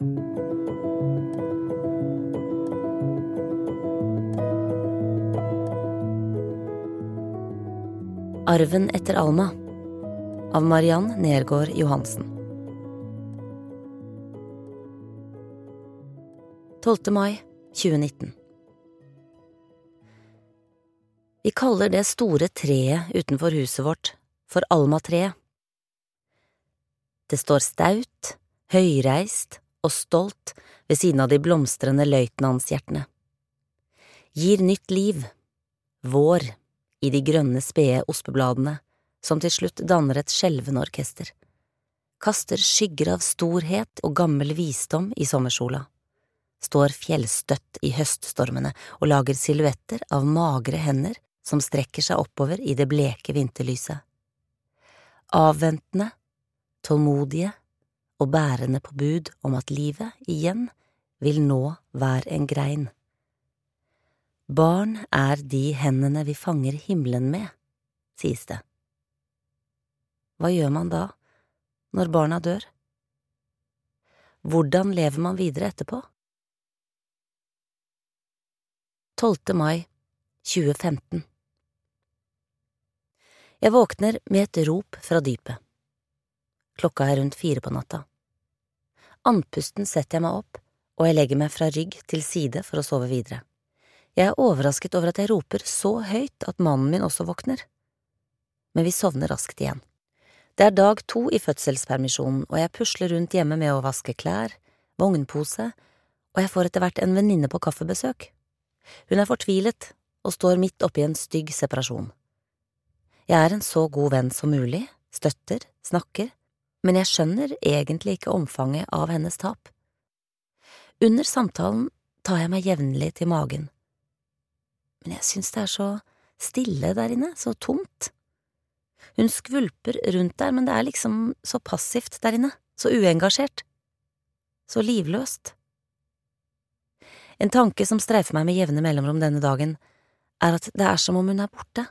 Arven etter Alma av Mariann Nergård Johansen 12. mai 2019 Vi kaller det store treet utenfor huset vårt for Alma-treet. Det står staut, høyreist og stolt ved siden av de blomstrende løytnantshjertene. Gir nytt liv, vår, i de grønne, spede ospebladene, som til slutt danner et skjelvende orkester. Kaster skygger av storhet og gammel visdom i sommersola. Står fjellstøtt i høststormene og lager silhuetter av magre hender som strekker seg oppover i det bleke vinterlyset. Avventende, tålmodige og bærende på bud om at livet igjen vil nå hver en grein. Barn er de hendene vi fanger himmelen med, sies det. Hva gjør man da, når barna dør? Hvordan lever man videre etterpå? 12. mai 2015 Jeg våkner med et rop fra dypet. Klokka er rundt fire på natta. Andpusten setter jeg meg opp, og jeg legger meg fra rygg til side for å sove videre. Jeg er overrasket over at jeg roper så høyt at mannen min også våkner. Men vi sovner raskt igjen. Det er dag to i fødselspermisjonen, og jeg pusler rundt hjemme med å vaske klær, vognpose, og jeg får etter hvert en venninne på kaffebesøk. Hun er fortvilet og står midt oppi en stygg separasjon. Jeg er en så god venn som mulig, støtter, snakker, men jeg skjønner egentlig ikke omfanget av hennes tap. Under samtalen tar jeg meg jevnlig til magen men jeg synes det er så stille der inne, så tomt. Hun skvulper rundt der, men det er liksom så passivt der inne, så uengasjert, så livløst. En tanke som streifer meg med jevne mellomrom denne dagen, er at det er som om hun er borte.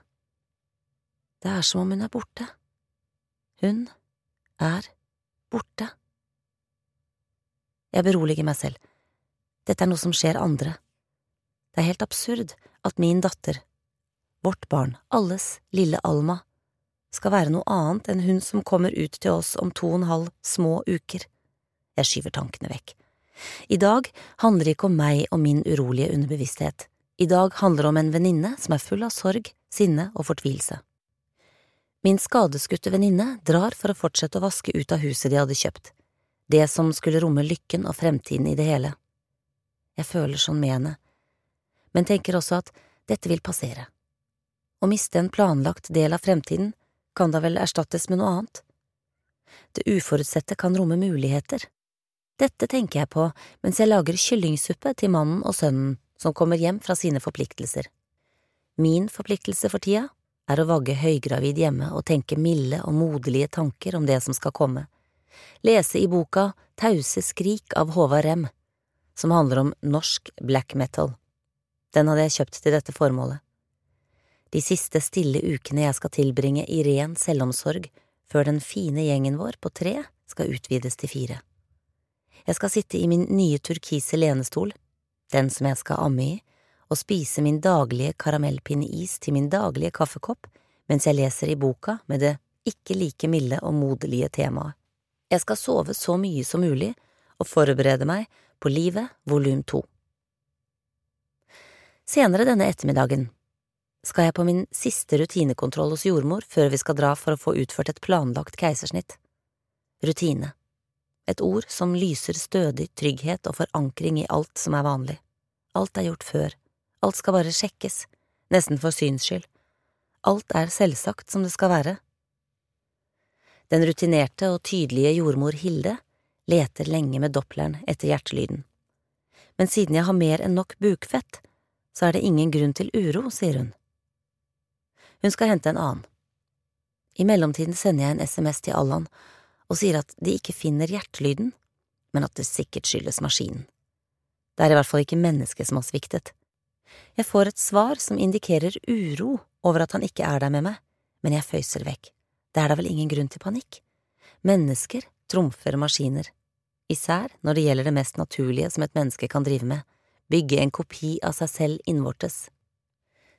Det er som om hun er borte. Hun er borte. Jeg beroliger meg selv. Dette er noe som skjer andre. Det er helt absurd at min datter, vårt barn, alles lille Alma, skal være noe annet enn hun som kommer ut til oss om to og en halv små uker. Jeg skyver tankene vekk. I dag handler det ikke om meg og min urolige underbevissthet. I dag handler det om en venninne som er full av sorg, sinne og fortvilelse. Min skadeskutte venninne drar for å fortsette å vaske ut av huset de hadde kjøpt, det som skulle romme lykken og fremtiden i det hele. Jeg føler sånn med henne, men tenker også at dette vil passere. Å miste en planlagt del av fremtiden kan da vel erstattes med noe annet? Det uforutsette kan romme muligheter. Dette tenker jeg på mens jeg lager kyllingsuppe til mannen og sønnen som kommer hjem fra sine forpliktelser. Min forpliktelse for tida er å vagge høygravid hjemme og tenke milde og moderlige tanker om det som skal komme. Lese i boka Tause skrik av Håvard Rem, som handler om norsk black metal. Den hadde jeg kjøpt til dette formålet. De siste stille ukene jeg skal tilbringe i ren selvomsorg før den fine gjengen vår på tre skal utvides til fire. Jeg skal sitte i min nye turkise lenestol, den som jeg skal amme i, og spise min daglige karamellpinneis til min daglige kaffekopp mens jeg leser i boka med det ikke like milde og moderlige temaet. Jeg skal sove så mye som mulig og forberede meg på Livet volum to. Senere denne ettermiddagen skal jeg på min siste rutinekontroll hos jordmor før vi skal dra for å få utført et planlagt keisersnitt. Rutine. Et ord som lyser stødig trygghet og forankring i alt som er vanlig. Alt er gjort før. Alt skal bare sjekkes, nesten for syns skyld. Alt er selvsagt som det skal være. Den rutinerte og tydelige jordmor Hilde leter lenge med doppleren etter hjertelyden. Men siden jeg har mer enn nok bukfett, så er det ingen grunn til uro, sier hun. Hun skal hente en annen. I mellomtiden sender jeg en SMS til Allan og sier at de ikke finner hjertelyden, men at det sikkert skyldes maskinen. Det er i hvert fall ikke mennesket som har sviktet. Jeg får et svar som indikerer uro over at han ikke er der med meg, men jeg føyser vekk. Det er da vel ingen grunn til panikk. Mennesker trumfer maskiner. især når det gjelder det mest naturlige som et menneske kan drive med, bygge en kopi av seg selv innvortes.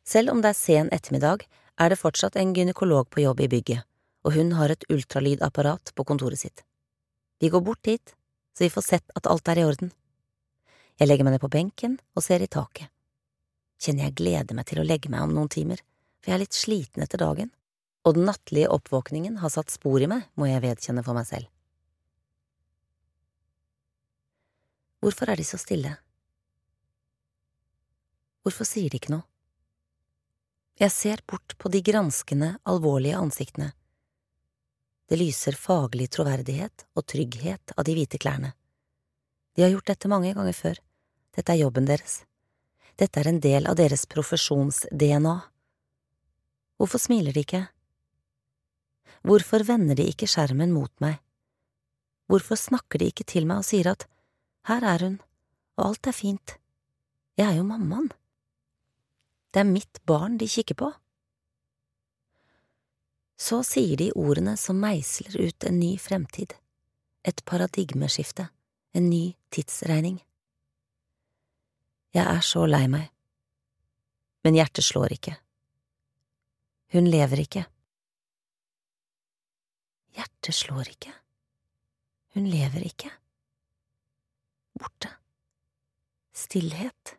Selv om det er sen ettermiddag, er det fortsatt en gynekolog på jobb i bygget, og hun har et ultralydapparat på kontoret sitt. Vi går bort dit, så vi får sett at alt er i orden. Jeg legger meg ned på benken og ser i taket. Kjenner jeg gleder meg til å legge meg om noen timer, for jeg er litt sliten etter dagen, og den nattlige oppvåkningen har satt spor i meg, må jeg vedkjenne for meg selv. Hvorfor er de så stille? Hvorfor sier de ikke noe? Jeg ser bort på de granskende, alvorlige ansiktene. Det lyser faglig troverdighet og trygghet av de hvite klærne. De har gjort dette mange ganger før. Dette er jobben deres. Dette er en del av deres profesjons-DNA. Hvorfor smiler de ikke? Hvorfor vender de ikke skjermen mot meg? Hvorfor snakker de ikke til meg og sier at her er hun, og alt er fint, jeg er jo mammaen. Det er mitt barn de kikker på. Så sier de ordene som meisler ut en ny fremtid, et paradigmeskifte, en ny tidsregning. Jeg er så lei meg, men hjertet slår ikke. Hun lever ikke. Hjertet slår ikke. Hun lever ikke. Borte. Stillhet.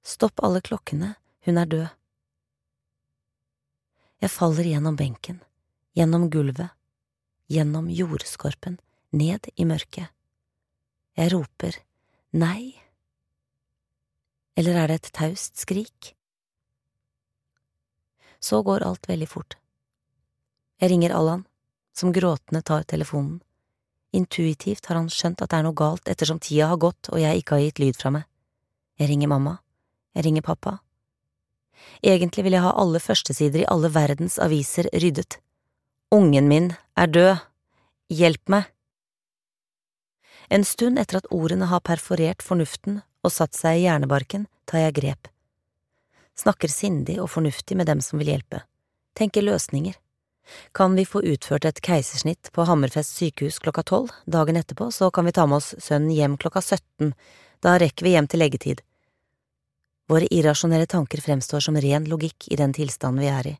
Stopp alle klokkene, hun er død. Jeg faller gjennom benken, gjennom gulvet, gjennom jordskorpen, ned i mørket. Jeg roper nei. Eller er det et taust skrik? Så går alt veldig fort. Jeg ringer Allan, som gråtende tar telefonen. Intuitivt har han skjønt at det er noe galt ettersom tida har gått og jeg ikke har gitt lyd fra meg. Jeg ringer mamma. Jeg ringer pappa. Egentlig vil jeg ha alle førstesider i alle verdens aviser ryddet. Ungen min er død. Hjelp meg! En stund etter at ordene har perforert fornuften og satt seg i hjernebarken, tar jeg grep snakker sindig og fornuftig med dem som vil hjelpe, tenker løsninger. Kan vi få utført et keisersnitt på Hammerfest sykehus klokka tolv, dagen etterpå så kan vi ta med oss sønnen hjem klokka 17, da rekker vi hjem til leggetid. Våre irrasjonelle tanker fremstår som ren logikk i den tilstanden vi er i.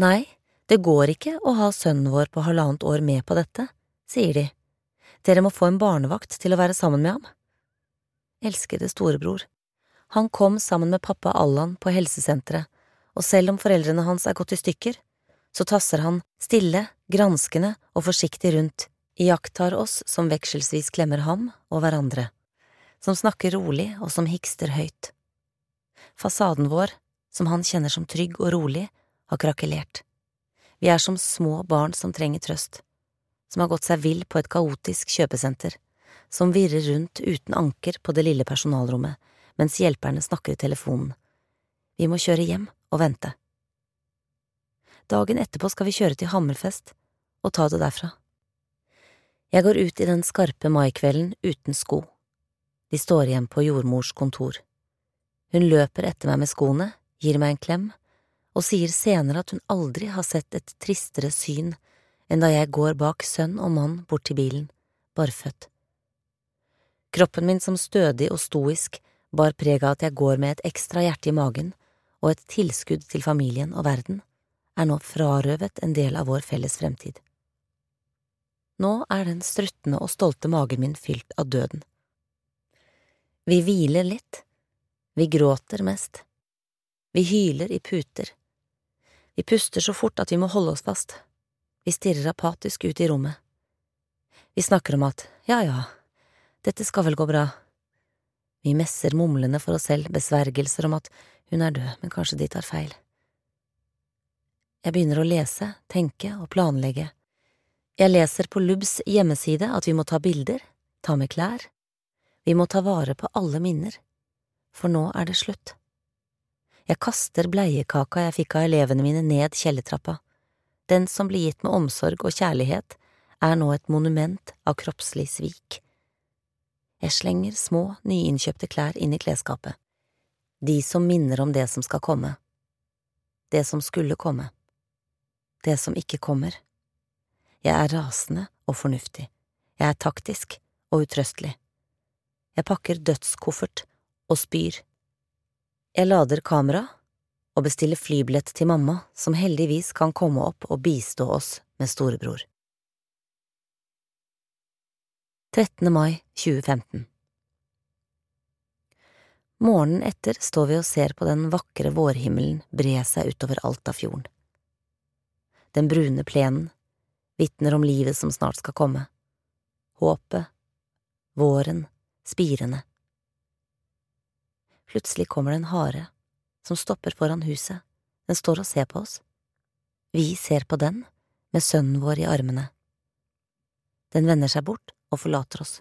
Nei, det går ikke å ha sønnen vår på halvannet år med på dette, sier de. Dere må få en barnevakt til å være sammen med ham. Elskede storebror, han kom sammen med pappa Allan på helsesenteret, og selv om foreldrene hans er gått i stykker, så tasser han stille, granskende og forsiktig rundt, iakttar oss som vekselsvis klemmer ham og hverandre, som snakker rolig og som hikster høyt. Fasaden vår, som han kjenner som trygg og rolig, har krakelert. Vi er som små barn som trenger trøst, som har gått seg vill på et kaotisk kjøpesenter, som virrer rundt uten anker på det lille personalrommet, mens hjelperne snakker i telefonen. Vi må kjøre hjem og vente. Dagen etterpå skal vi kjøre til Hammerfest og ta det derfra. Jeg går ut i den skarpe maikvelden uten sko. De står igjen på jordmors kontor. Hun løper etter meg med skoene, gir meg en klem, og sier senere at hun aldri har sett et tristere syn enn da jeg går bak sønn og mann bort til bilen, barføtt. Kroppen min som stødig og stoisk bar preg av at jeg går med et ekstra hjerte i magen, og et tilskudd til familien og verden, er nå frarøvet en del av vår felles fremtid. Nå er den struttende og stolte magen min fylt av døden. Vi hviler litt, vi gråter mest, vi hyler i puter, vi puster så fort at vi må holde oss fast, vi stirrer apatisk ut i rommet. Vi snakker om at ja ja, dette skal vel gå bra, vi messer mumlende for oss selv besvergelser om at hun er død, men kanskje de tar feil. Jeg begynner å lese, tenke og planlegge. Jeg leser på Lubs hjemmeside at vi må ta bilder, ta med klær. Vi må ta vare på alle minner, for nå er det slutt. Jeg kaster bleiekaka jeg fikk av elevene mine ned kjellertrappa. Den som ble gitt med omsorg og kjærlighet, er nå et monument av kroppslig svik. Jeg slenger små, nyinnkjøpte klær inn i klesskapet. De som minner om det som skal komme. Det som skulle komme. Det som ikke kommer. Jeg er rasende og fornuftig. Jeg er taktisk og utrøstelig. Jeg pakker dødskoffert og spyr. Jeg lader kamera og bestille flybillett til mamma, som heldigvis kan komme opp og bistå oss med storebror. 13. mai 2015 Morgenen etter står vi og ser på den vakre vårhimmelen bre seg utover Altafjorden. Den brune plenen vitner om livet som snart skal komme. Håpet, våren, spirene. Plutselig kommer det en hare som stopper foran huset, den står og ser på oss. Vi ser på den, med sønnen vår i armene. Den vender seg bort og forlater oss.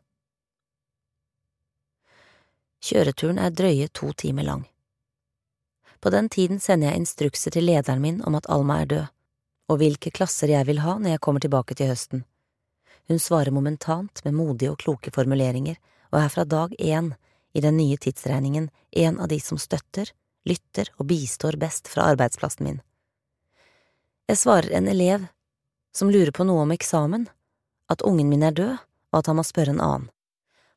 Kjøreturen er drøye to timer lang. På den tiden sender jeg instrukser til lederen min om at Alma er død, og hvilke klasser jeg vil ha når jeg kommer tilbake til høsten. Hun svarer momentant med modige og kloke formuleringer, og er fra dag én i den nye tidsregningen en av de som støtter, lytter og bistår best fra arbeidsplassen min. Jeg svarer en elev som lurer på noe om eksamen, at ungen min er død, og at han må spørre en annen.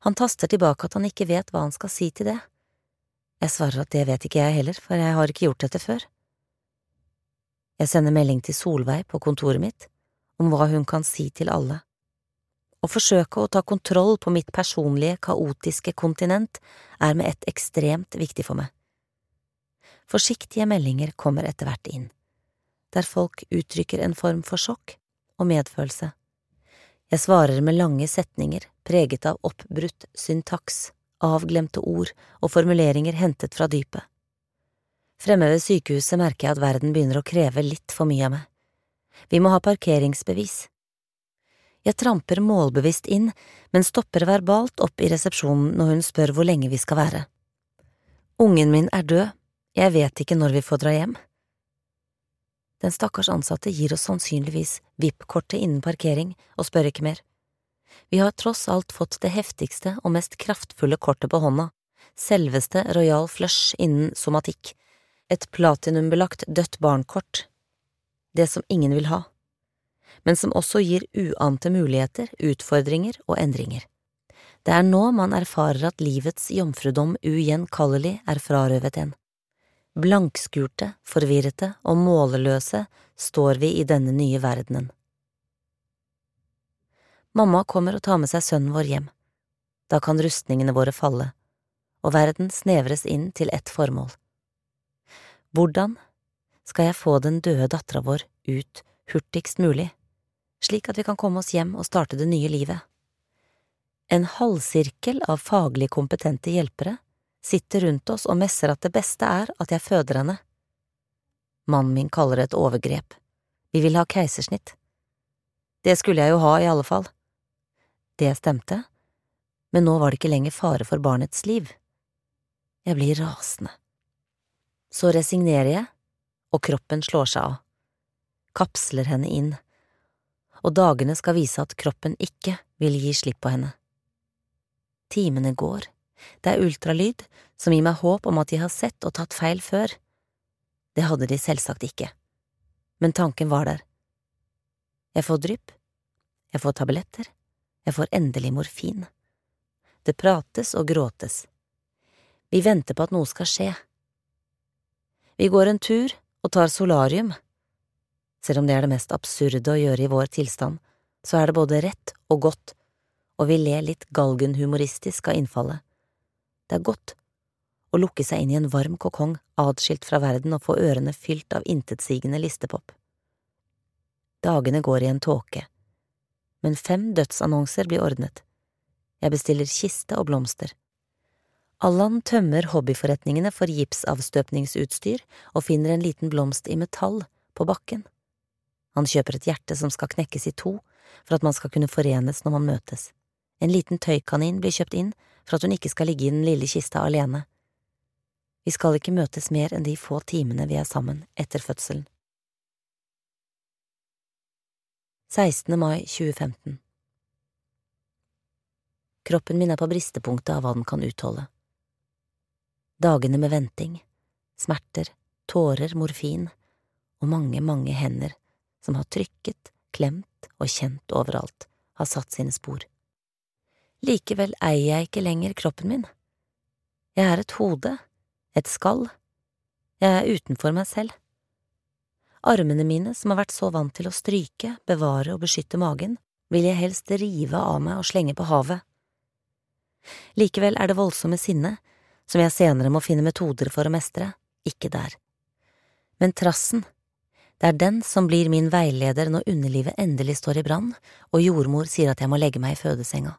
Han taster tilbake at han ikke vet hva han skal si til det. Jeg svarer at det vet ikke jeg heller, for jeg har ikke gjort dette før. Jeg sender melding til Solveig på kontoret mitt om hva hun kan si til alle. Å forsøke å ta kontroll på mitt personlige, kaotiske kontinent er med ett ekstremt viktig for meg. Forsiktige meldinger kommer etter hvert inn, der folk uttrykker en form for sjokk og medfølelse. Jeg svarer med lange setninger preget av oppbrutt syntaks, avglemte ord og formuleringer hentet fra dypet. Fremme ved sykehuset merker jeg at verden begynner å kreve litt for mye av meg. Vi må ha parkeringsbevis. Jeg tramper målbevisst inn, men stopper verbalt opp i resepsjonen når hun spør hvor lenge vi skal være. Ungen min er død, jeg vet ikke når vi får dra hjem. Den stakkars ansatte gir oss sannsynligvis VIP-kortet innen parkering og spør ikke mer. Vi har tross alt fått det heftigste og mest kraftfulle kortet på hånda, selveste Royal Flush innen somatikk, et platinumbelagt dødt barnkort, det som ingen vil ha, men som også gir uante muligheter, utfordringer og endringer. Det er nå man erfarer at livets jomfrudom ugjenkallelig er frarøvet en. Blankskurte, forvirrete og måleløse står vi i denne nye verdenen. Mamma kommer og tar med seg sønnen vår hjem. Da kan rustningene våre falle, og verden snevres inn til ett formål. Hvordan skal jeg få den døde dattera vår ut hurtigst mulig, slik at vi kan komme oss hjem og starte det nye livet? En halvsirkel av faglig kompetente hjelpere sitter rundt oss og messer at det beste er at jeg føder henne. Mannen min kaller det et overgrep. Vi vil ha keisersnitt. Det skulle jeg jo ha, i alle fall. Det stemte, men nå var det ikke lenger fare for barnets liv. Jeg blir rasende. Så resignerer jeg, og kroppen slår seg av, kapsler henne inn, og dagene skal vise at kroppen ikke vil gi slipp på henne. Timene går, det er ultralyd som gir meg håp om at de har sett og tatt feil før. Det hadde de selvsagt ikke, men tanken var der. Jeg får drypp, jeg får tabletter, jeg får endelig morfin. Det prates og gråtes. Vi venter på at noe skal skje. Vi går en tur og tar solarium. Selv om det er det mest absurde å gjøre i vår tilstand, så er det både rett og godt, og vi ler litt galgenhumoristisk av innfallet. Det er godt å lukke seg inn i en varm kokong adskilt fra verden og få ørene fylt av intetsigende listepop. Dagene går i en tåke, men fem dødsannonser blir ordnet. Jeg bestiller kiste og blomster. Allan tømmer hobbyforretningene for gipsavstøpningsutstyr og finner en liten blomst i metall på bakken. Han kjøper et hjerte som skal knekkes i to for at man skal kunne forenes når man møtes. En liten tøykanin blir kjøpt inn for at hun ikke skal ligge i den lille kista alene. Vi skal ikke møtes mer enn de få timene vi er sammen etter fødselen. 16. mai 2015 Kroppen min er på bristepunktet av hva den kan utholde. Dagene med venting, smerter, tårer, morfin og mange, mange hender som har trykket, klemt og kjent overalt, har satt sine spor. Likevel eier jeg ikke lenger kroppen min. Jeg er et hode, et skall, jeg er utenfor meg selv. Armene mine, som har vært så vant til å stryke, bevare og beskytte magen, vil jeg helst rive av meg og slenge på havet. Likevel er det voldsomme sinnet, som jeg senere må finne metoder for å mestre, ikke der. Men trassen, det er den som blir min veileder når underlivet endelig står i brann og jordmor sier at jeg må legge meg i fødesenga.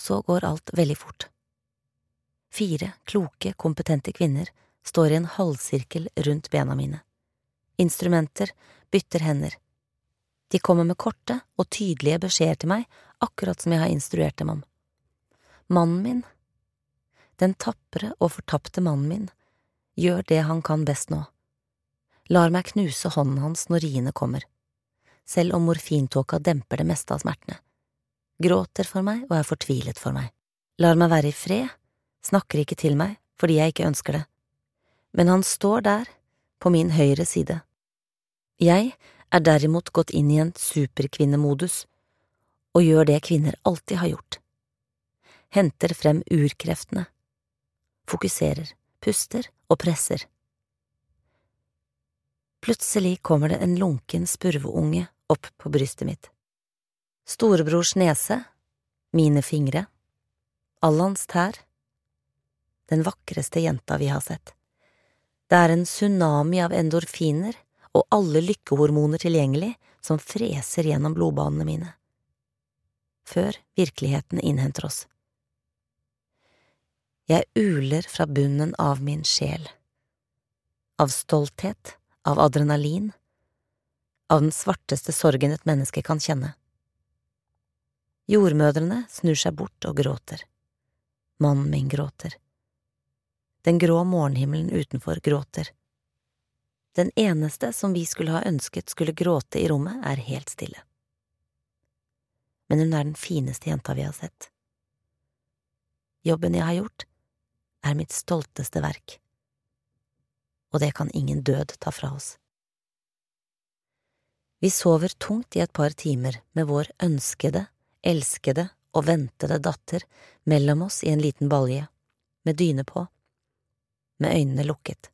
Så går alt veldig fort. Fire kloke, kompetente kvinner står i en halvsirkel rundt bena mine. Instrumenter bytter hender. De kommer med korte og tydelige beskjeder til meg, akkurat som jeg har instruert dem om. Mannen min, den tapre og fortapte mannen min, gjør det han kan best nå. Lar meg knuse hånden hans når riene kommer, selv om morfintåka demper det meste av smertene. Gråter for meg og er fortvilet for meg. Lar meg være i fred, snakker ikke til meg fordi jeg ikke ønsker det. Men han står der, på min høyre side. Jeg er derimot gått inn i en superkvinnemodus og gjør det kvinner alltid har gjort. Henter frem urkreftene. Fokuserer, puster og presser. Plutselig kommer det en lunken spurveunge opp på brystet mitt. Storebrors nese, mine fingre, Allans tær, den vakreste jenta vi har sett. Det er en tsunami av endorfiner og alle lykkehormoner tilgjengelig som freser gjennom blodbanene mine. Før virkeligheten innhenter oss. Jeg uler fra bunnen av min sjel. Av stolthet, av adrenalin, av den svarteste sorgen et menneske kan kjenne. Jordmødrene snur seg bort og gråter. Mannen min gråter. Den grå morgenhimmelen utenfor gråter. Den eneste som vi skulle ha ønsket skulle gråte i rommet, er helt stille. Men hun er den fineste jenta vi har sett. Jobben jeg har gjort, er mitt stolteste verk, og det kan ingen død ta fra oss. Vi sover tungt i et par timer med vår ønskede, elskede og ventede datter mellom oss i en liten balje, med dyne på med øynene lukket,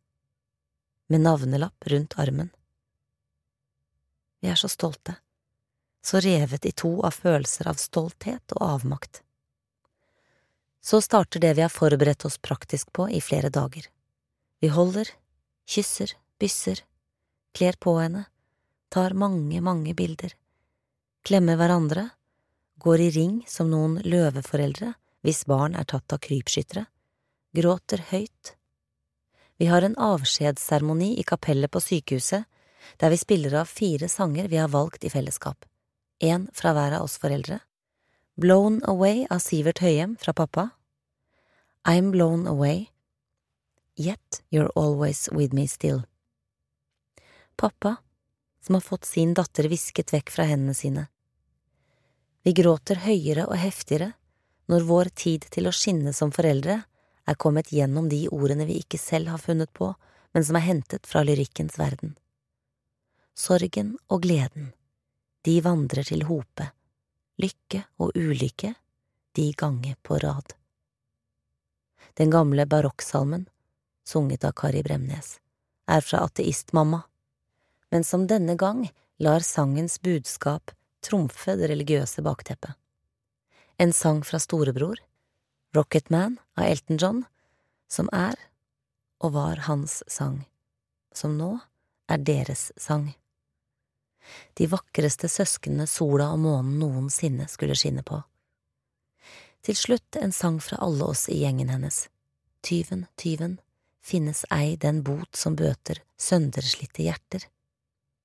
med navnelapp rundt armen. Vi er så stolte, så revet i to av følelser av stolthet og avmakt. Så starter det vi har forberedt oss praktisk på i flere dager. Vi holder, kysser, bysser, kler på henne, tar mange, mange bilder, klemmer hverandre, går i ring som noen løveforeldre hvis barn er tatt av krypskyttere, gråter høyt, vi har en avskjedsseremoni i kapellet på sykehuset, der vi spiller av fire sanger vi har valgt i fellesskap, én fra hver av oss foreldre, Blown Away av Sivert Høyem fra pappa, I'm Blown Away, Yet You're Always With Me Still. Pappa, som har fått sin datter visket vekk fra hendene sine. Vi gråter høyere og heftigere når vår tid til å skinne som foreldre er kommet gjennom de ordene vi ikke selv har funnet på, men som er hentet fra lyrikkens verden. Sorgen og gleden, de vandrer til hope, lykke og ulykke, de ganger på rad. Den gamle barokksalmen, sunget av Kari Bremnes, er fra Ateistmamma, men som denne gang lar sangens budskap trumfe det religiøse bakteppet. En sang fra storebror, Rocket Man av Elton John, som er og var hans sang, som nå er deres sang. De vakreste søsknene sola og månen noensinne skulle skinne på. Til slutt en sang fra alle oss i gjengen hennes. Tyven, tyven, finnes ei den bot som bøter sønderslitte hjerter,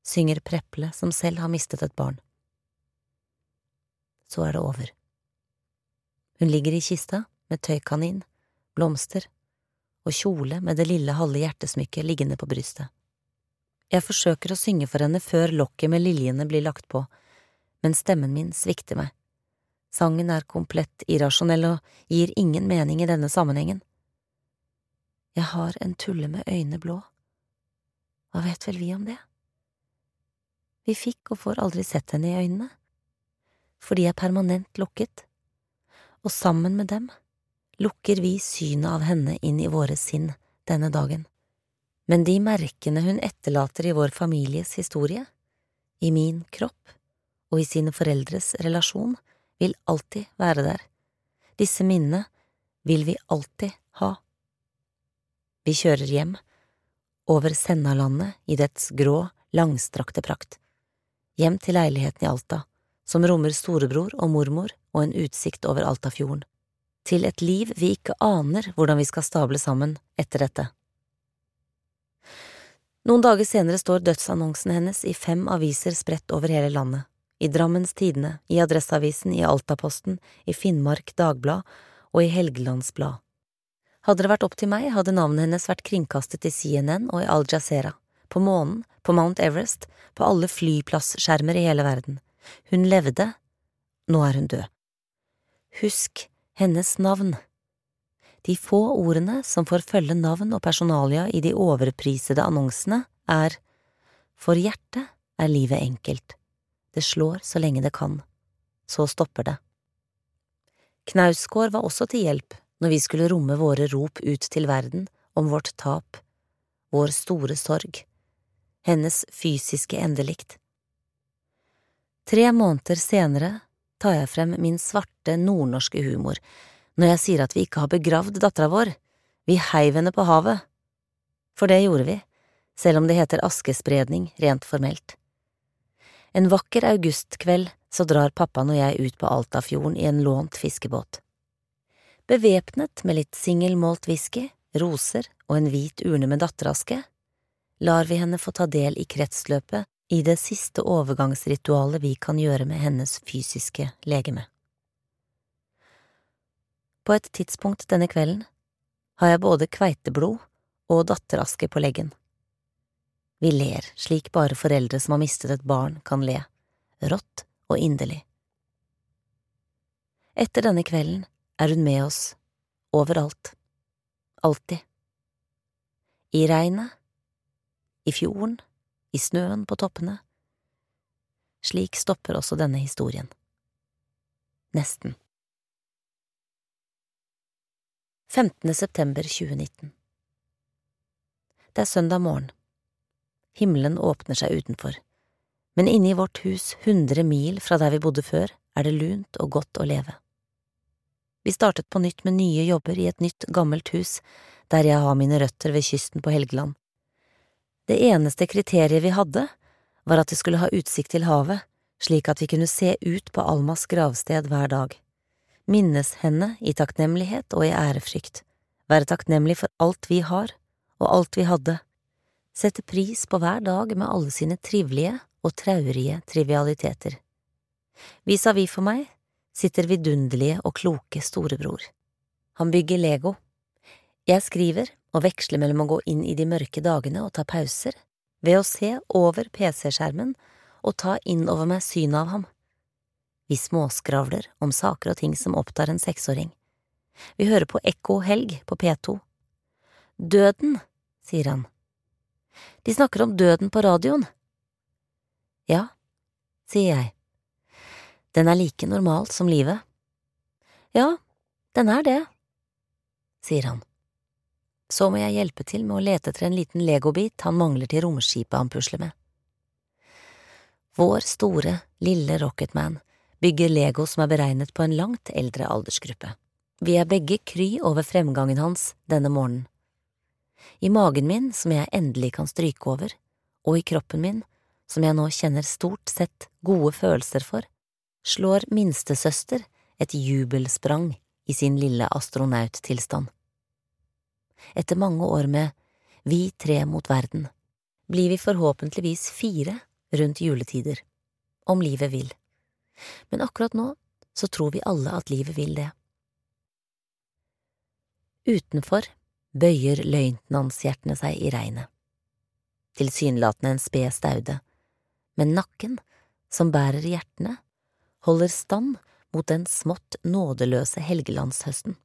synger Preple som selv har mistet et barn. Så er det over. Hun ligger i kista, med tøykanin, blomster og kjole med det lille halve hjertesmykket liggende på brystet. Jeg forsøker å synge for henne før lokket med liljene blir lagt på, men stemmen min svikter meg. Sangen er komplett irrasjonell og gir ingen mening i denne sammenhengen. Jeg har en tulle med øyne blå. Hva vet vel vi om det? Vi fikk og får aldri sett henne i øynene, for de er permanent lukket og sammen med dem lukker vi synet av henne inn i våre sinn denne dagen. Men de merkene hun etterlater i vår families historie, i min kropp og i sine foreldres relasjon, vil alltid være der. Disse minnene vil vi alltid ha. Vi kjører hjem, over Sennalandet i dets grå, langstrakte prakt, hjem til leiligheten i Alta, som rommer storebror og mormor og en utsikt over Altafjorden, til et liv vi ikke aner hvordan vi skal stable sammen etter dette. Noen dager senere står dødsannonsen hennes i fem aviser spredt over hele landet, i Drammens Tidende, i Adresseavisen, i Altaposten, i Finnmark Dagblad og i Helgelandsblad. Hadde det vært opp til meg, hadde navnet hennes vært kringkastet i CNN og i Al Jazeera, på månen, på Mount Everest, på alle flyplassskjermer i hele verden. Hun levde, nå er hun død. Husk hennes navn. De få ordene som får følge navn og personalia i de overprisede annonsene, er For hjertet er livet enkelt. Det slår så lenge det kan. Så stopper det. Knausgård var også til hjelp når vi skulle romme våre rop ut til verden om vårt tap, vår store sorg, hennes fysiske endelikt. Tre måneder senere tar jeg frem min svarte nordnorske humor når jeg sier at vi ikke har begravd dattera vår, vi heiv henne på havet. For det gjorde vi, selv om det heter askespredning rent formelt. En vakker augustkveld så drar pappaen og jeg ut på Altafjorden i en lånt fiskebåt. Bevæpnet med litt singelmålt whisky, roser og en hvit urne med datteraske, lar vi henne få ta del i kretsløpet i det siste overgangsritualet vi kan gjøre med hennes fysiske legeme. På et tidspunkt denne kvelden har jeg både kveiteblod og datteraske på leggen. Vi ler slik bare foreldre som har mistet et barn kan le, rått og inderlig. Etter denne kvelden er hun med oss, overalt, alltid. I regnet, i fjorden, i snøen på toppene. Slik stopper også denne historien. Nesten. 15. september 2019 Det er søndag morgen. Himmelen åpner seg utenfor, men inne i vårt hus, hundre mil fra der vi bodde før, er det lunt og godt å leve. Vi startet på nytt med nye jobber i et nytt, gammelt hus, der jeg har mine røtter ved kysten på Helgeland. Det eneste kriteriet vi hadde, var at vi skulle ha utsikt til havet, slik at vi kunne se ut på Almas gravsted hver dag, minnes henne i takknemlighet og i ærefrykt, være takknemlig for alt vi har, og alt vi hadde, sette pris på hver dag med alle sine trivelige og traurige trivialiteter. Vis-à-vis for meg sitter vidunderlige og kloke storebror. Han bygger Lego. Jeg skriver og veksle mellom å gå inn i de mørke dagene og ta pauser, ved å se over PC-skjermen og ta inn over meg synet av ham. Vi småskravler om saker og ting som opptar en seksåring. Vi hører på Ekko Helg på P2. Døden, sier han de snakker om døden på radioen. Ja, sier jeg. Den er like normal som livet. Ja, den er det, sier han. Så må jeg hjelpe til med å lete etter en liten legobit han mangler til romskipet han pusler med. Vår store, lille Rocketman bygger Lego som er beregnet på en langt eldre aldersgruppe. Vi er begge kry over fremgangen hans denne morgenen i magen min som jeg endelig kan stryke over, og i kroppen min, som jeg nå kjenner stort sett gode følelser for, slår minstesøster et jubelsprang i sin lille astronauttilstand. Etter mange år med Vi tre mot verden blir vi forhåpentligvis fire rundt juletider, om livet vil, men akkurat nå så tror vi alle at livet vil det. Utenfor bøyer løytnantshjertene seg i regnet. Tilsynelatende en sped staude, men nakken, som bærer hjertene, holder stand mot den smått nådeløse helgelandshøsten.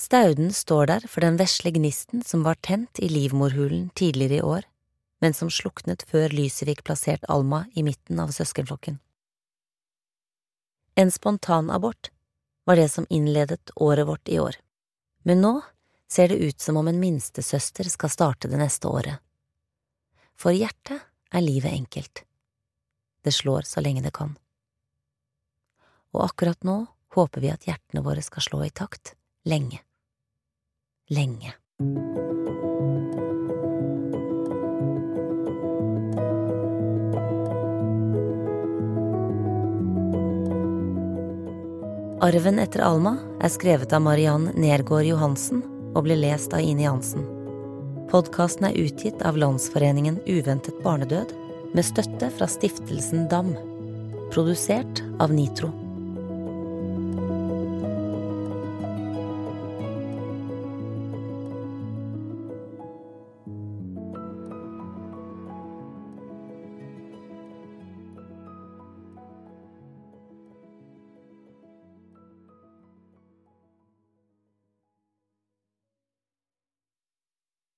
Stauden står der for den vesle gnisten som var tent i livmorhulen tidligere i år, men som sluknet før lyset fikk plassert Alma i midten av søskenflokken. En spontanabort var det som innledet året vårt i år. Men nå ser det ut som om en minstesøster skal starte det neste året. For hjertet er livet enkelt. Det slår så lenge det kan. Og akkurat nå håper vi at hjertene våre skal slå i takt lenge. Lenge. Arven etter Alma er skrevet av Mariann Nergård Johansen og ble lest av Ine Jansen. Podkasten er utgitt av Landsforeningen Uventet barnedød med støtte fra Stiftelsen DAM. Produsert av Nitro.